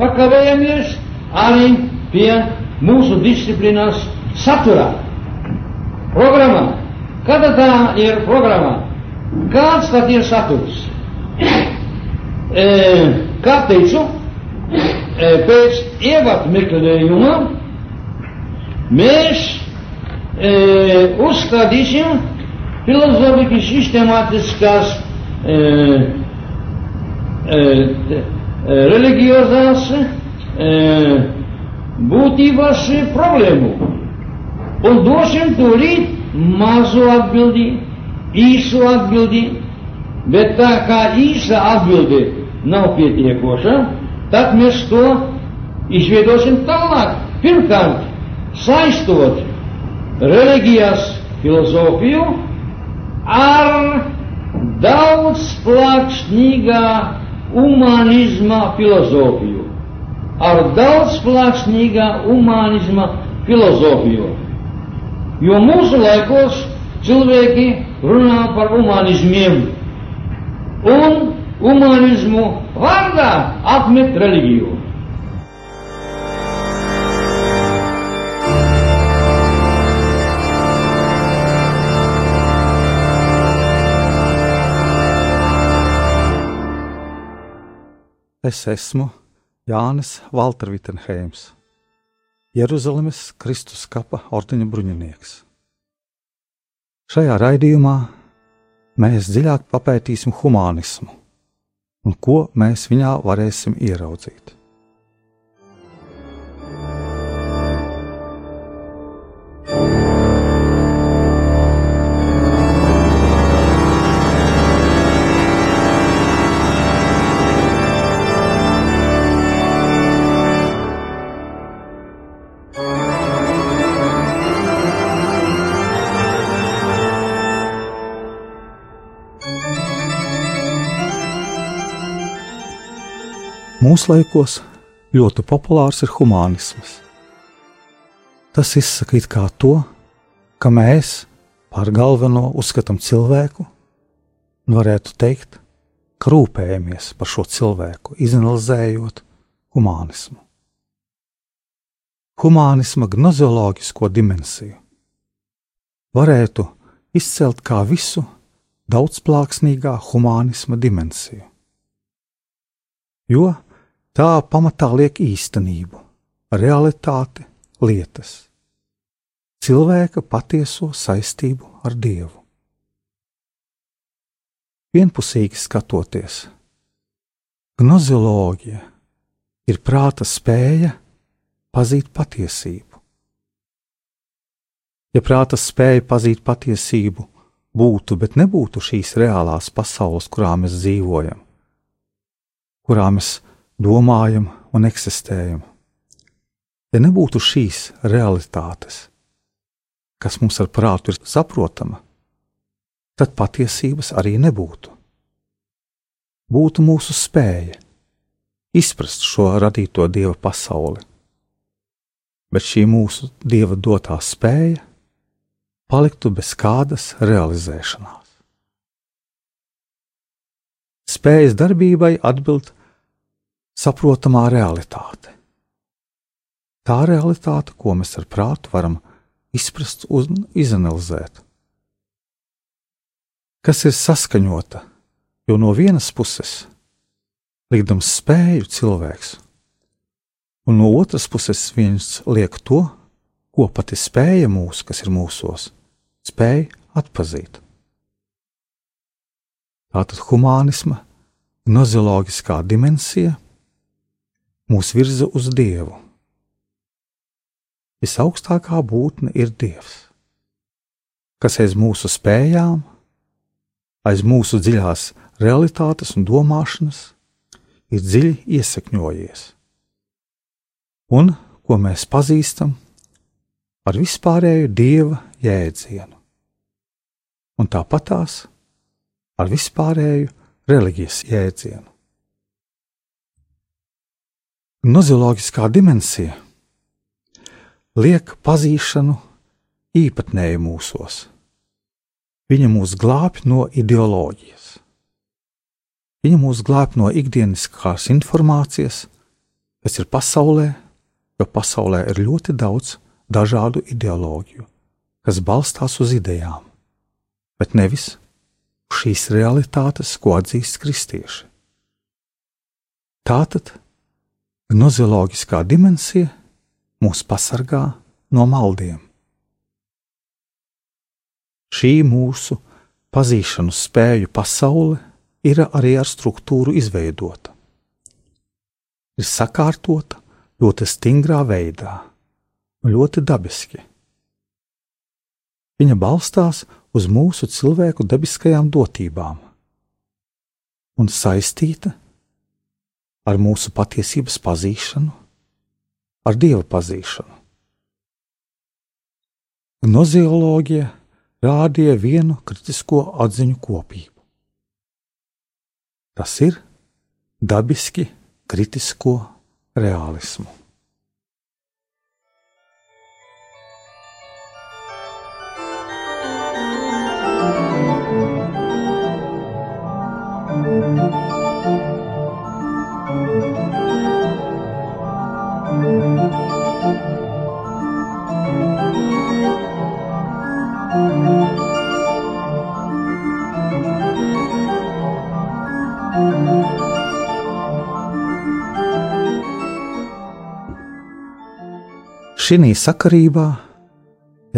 pakavējamies arī pie mūsu disciplīnas saturā. Programmā. Kāda tā ir programma? Kāds tad ir saturs? E, kā teicu, e, pēc ievadu meklējuma mēs e, uzstādīsim filozofiski sistemātiskas e, e, religiozās e, būtības problēmu. Un dosim tūlīt mazu atbildi, īsu atbildi, bet tā kā īsa atbildi nav pietiekoša, tad mēs to izveidosim tālāk. Pirmkārt, saistot reliģijas filozofiju ar daudz plakšnīgā humanizma filozofiju. Ar daudz plakšnīgā humanizma filozofiju. Jo mūsu laikos cilvēki runā par humanismiem un humanismu vārdā atmet reliģiju. Es esmu Jānis Valtervitenheims, Jeruzalemes Kristus kapa ordeņa bruņinieks. Šajā raidījumā mēs dziļāk papētīsim humanismu un ko mēs viņā varēsim ieraudzīt. Mūsdienās ļoti populārs ir humanisms. Tas izsaka kā to, ka mēs par galveno uzskatām cilvēku, un varētu teikt, ka rūpējamies par šo cilvēku, izanalizējot humanismu. Humanisma gnozioloģisko dimensiju varētu izcelt kā visu daudzplāksnīgā humanisma dimensiju. Jo tā pamatā liek īstenību, realitāti, lietas, cilvēka patieso saistību ar Dievu. Vienpusīgi skatoties, gnozioloģija ir prāta spēja pazīt patiesību. Ja prāta spēja pazīt patiesību būtu, bet nebūtu šīs reālās pasaules, kurā mēs dzīvojam, kurā mēs domājam un eksistējam. Ja nebūtu šīs realitātes, kas mums ar prātu ir saprotama, tad patiesības arī nebūtu. Būtu mūsu spēja izprast šo radīto dieva pasauli, bet šī mūsu dieva dotā spēja paliktu bez kādas realizēšanās. Spējas darbībai atbild saprotamā realitāte. Tā realitāte, ko mēs ar prātu varam izprast un izanalizēt. Kas ir saskaņota, jo no vienas puses likdams spēju cilvēks, un no otras puses viens liek to, ko pati spēja mūsu, kas ir mūsos, spēja atpazīt. Tātad humanisma, nozioloģiskā dimensija mūs virza uz Dievu. Visaugstākā būtne ir Dievs, kas aiz mūsu spējām, aiz mūsu dziļās realitātes un domāšanas ir dziļi iesakņojies, un ko mēs pazīstam ar vispārēju dieva jēdzienu, un tāpatās ar vispārēju reliģijas jēdzienu. Nozioloģiskā dimensija liek pazīšanu īpatnēju mūsos. Viņa mūs glābj no ideoloģijas. Viņa mūs glābj no ikdieniskās informācijas, kas ir pasaulē, jo pasaulē ir ļoti daudz dažādu ideoloģiju, kas balstās uz idejām, bet nevis uz šīs realitātes, ko atzīst kristieši. Tātad gnozioloģiskā dimensija mūs pasargā no maldiem. Šī mūsu pazīšanu spēju pasaule ir arī ar struktūru izveidota. Ir sakārtota ļoti stingrā veidā, ļoti dabiski. Viņa balstās uz mūsu cilvēku dabiskajām dotībām un saistīta ar mūsu patiesības pazīšanu, ar dieva pazīšanu. Gnozioloģija rādīja vienu kritisko atziņu kopību. Tas ir dabiski kritisko realismu. Šī sakarībā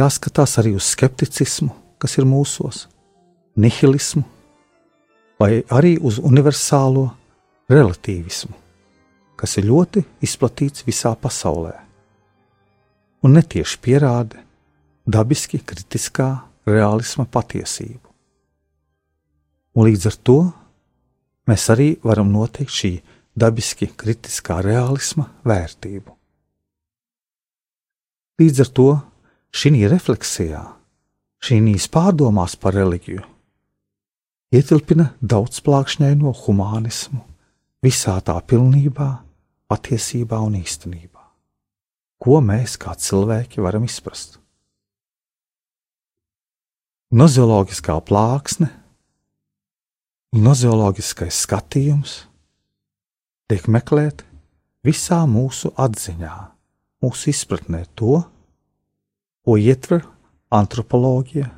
jāskatās arī uz skepticismu, kas ir mūsos, nihilismu, vai arī uz universālo relativismu, kas ir ļoti izplatīts visā pasaulē un netieši pierāda dabiski kritiskā realisma patiesību. Un līdz ar to mēs arī varam noteikt šī dabiski kritiskā realisma vērtību. Līdz ar to šī refleksijā, šīs pārdomās par reliģiju, ietilpina daudzplākšņaino humānismu visā tā pilnībā, patiesībā un īstenībā. Ko mēs kā cilvēki varam izprast? Nozioloģiskā plāksne, nozioloģiskais skatījums tiek meklēt visā mūsu atziņā, mūsu izpratnē to, ko ietver antropoloģija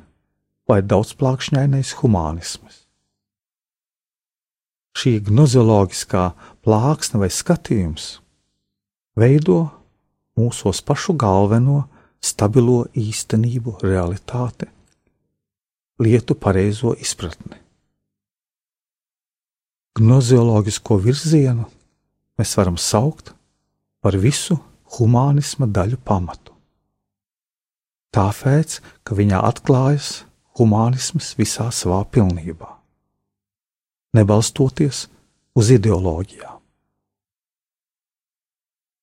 vai daudzplākšņainais humānisms. Šī gnozioloģiskā plāksne vai skatījums veido mūsos pašu galveno stabilo īstenību, realitāti, lietu pareizo izpratni. Gnozioloģisko virzienu mēs varam saukt par visu humānisma daļu pamatu tāpēc, ka viņā atklājas humānisms visā savā pilnībā, nebalstoties uz ideoloģijām.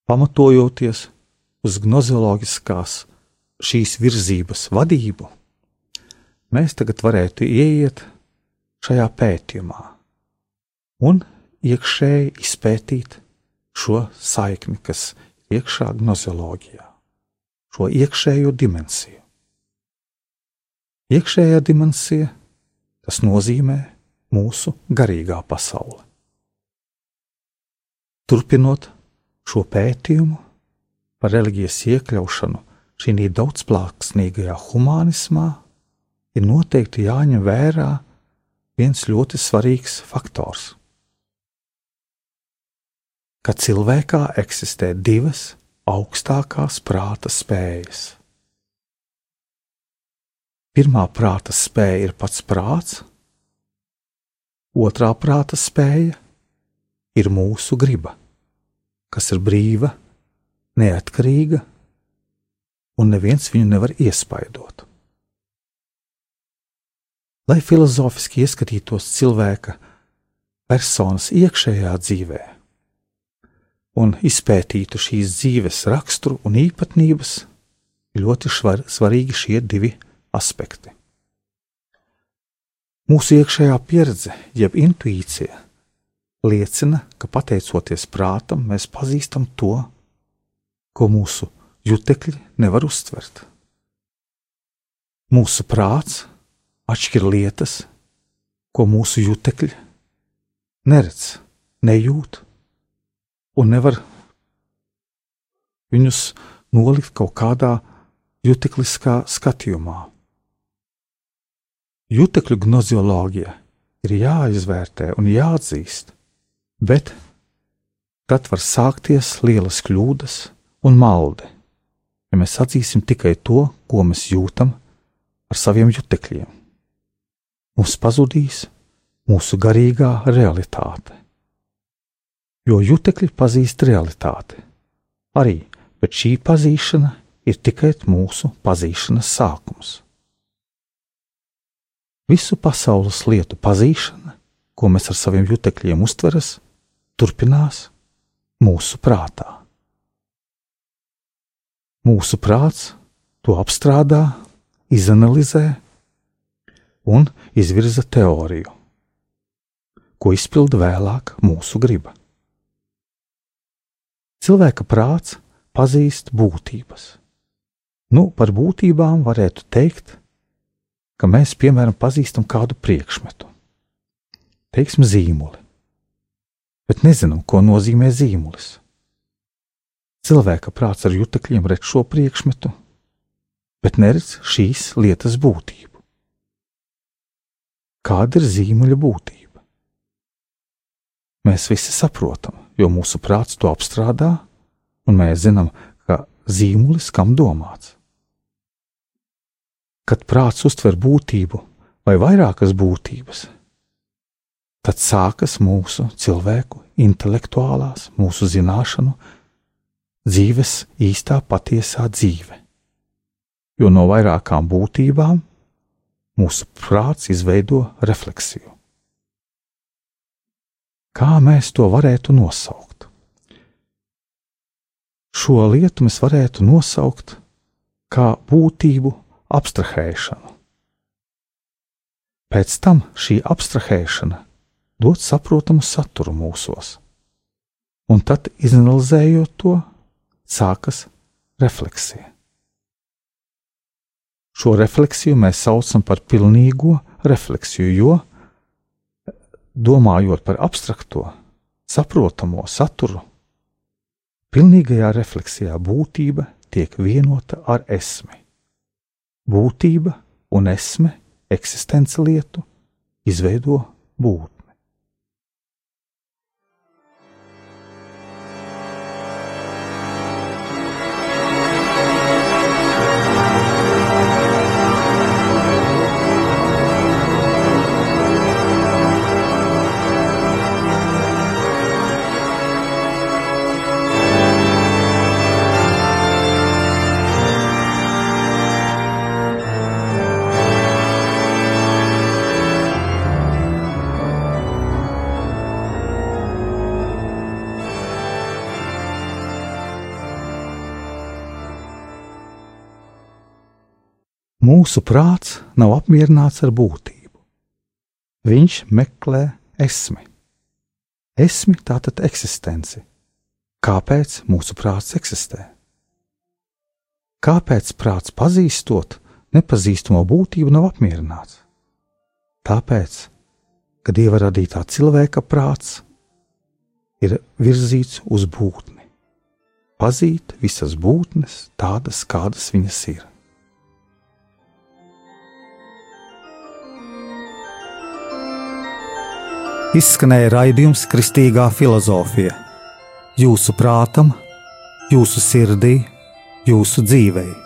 Pamatojoties uz gnozioloģiskās šīs virzības vadību, mēs tagad varētu ieiet šajā pētījumā un iekšēji izpētīt šo saikni, kas iekšā gnozioloģijā šo iekšējo dimensiju. Iekšējā dimensija tas nozīmē mūsu garīgā pasaule. Turpinot šo pētījumu par reliģijas iekļaušanu šī daudzplāksnīgajā humanismā, ir noteikti jāņem vērā viens ļoti svarīgs faktors. Ka cilvēkā eksistē divas augstākās prāta spējas. Pirmā prāta spēja ir pats prāts, otrā prāta spēja ir mūsu griba, kas ir brīva, neatkarīga, un neviens viņu nevar iespaidot. Lai filozofiski ieskatītos cilvēka personas iekšējā dzīvē, un izpētītu šīs dzīves raksturu un īpatnības, ļoti švar, svarīgi šie divi aspekti. Mūsu iekšējā pieredze, jeb intuīcija, liecina, ka pateicoties prātam, mēs pazīstam to, ko mūsu jutekļi nevar uztvert. Mūsu prāts atšķir lietas, ko mūsu jutekļi neredz, nejūt un nevar viņus nolikt kaut kādā jutekliskā skatījumā. Jutekļu gnozioloģija ir jāizvērtē un jāatzīst, bet tad var sākties lielas kļūdas un maldi, ja mēs atzīsim tikai to, ko mēs jūtam ar saviem jutekļiem. Mums pazudīs mūsu garīgā realitāte, jo jutekļi pazīst realitāti. Arī, bet šī pazīšana ir tikai mūsu pazīšanas sākums. Visu pasaules lietu pazīšana, ko mēs ar saviem jutekļiem uztveram, turpinās mūsu prātā. Mūsu prāts to apstrādā, izanalizē un izvirza teoriju, ko izpilda vēlāk mūsu griba. Cilvēka prāts pazīst būtības. Nu, par būtībām varētu teikt, ka mēs, piemēram, pazīstam kādu priekšmetu, teiksim, zīmoli, bet nezinām, ko nozīmē zīmolis. Cilvēka prāts ar jutekļiem redz šo priekšmetu, bet neredz šīs lietas būtību. Kāda ir zīmuļa būtība? Mēs visi saprotam, jo mūsu prāts to apstrādā, un mēs zinām, ka zīmulis kam domāts. Kad prāts uztver būtību vai vairākas būtības, tad sākas mūsu cilvēku intelektuālās, mūsu zināšanu, dzīves īstā patiesā dzīve. Jo no vairākām būtībām mūsu prāts izveido refleksiju. Kā mēs to varētu nosaukt? Šo lietu mēs varētu nosaukt kā būtību abstrahēšanu. Pēc tam šī abstrahēšana dod saprotamu saturu mūsos, un tad, izanalizējot to, sākas refleksija. Šo refleksiju mēs saucam par pilnīgo refleksiju, jo, domājot par abstrakto, saprotamo saturu, pilnīgajā refleksijā būtība tiek vienota ar esmi. Būtība un esme eksistence lietu izveido būt. Mūsu prāts nav apmierināts ar būtību. Viņš meklē esmi. Esmi tātad eksistenci. Kāpēc mūsu prāts eksistē? Kāpēc prāts pazīstot nepazīstamo būtību nav apmierināts? Tāpēc, ka dieva radītā cilvēka prāts ir virzīts uz būtni, pazīt visas būtnes tādas, kādas viņas ir. Izskanēja raidījums Kristīgā filozofija. Jūsu prātam, jūsu sirdī, jūsu dzīvēm.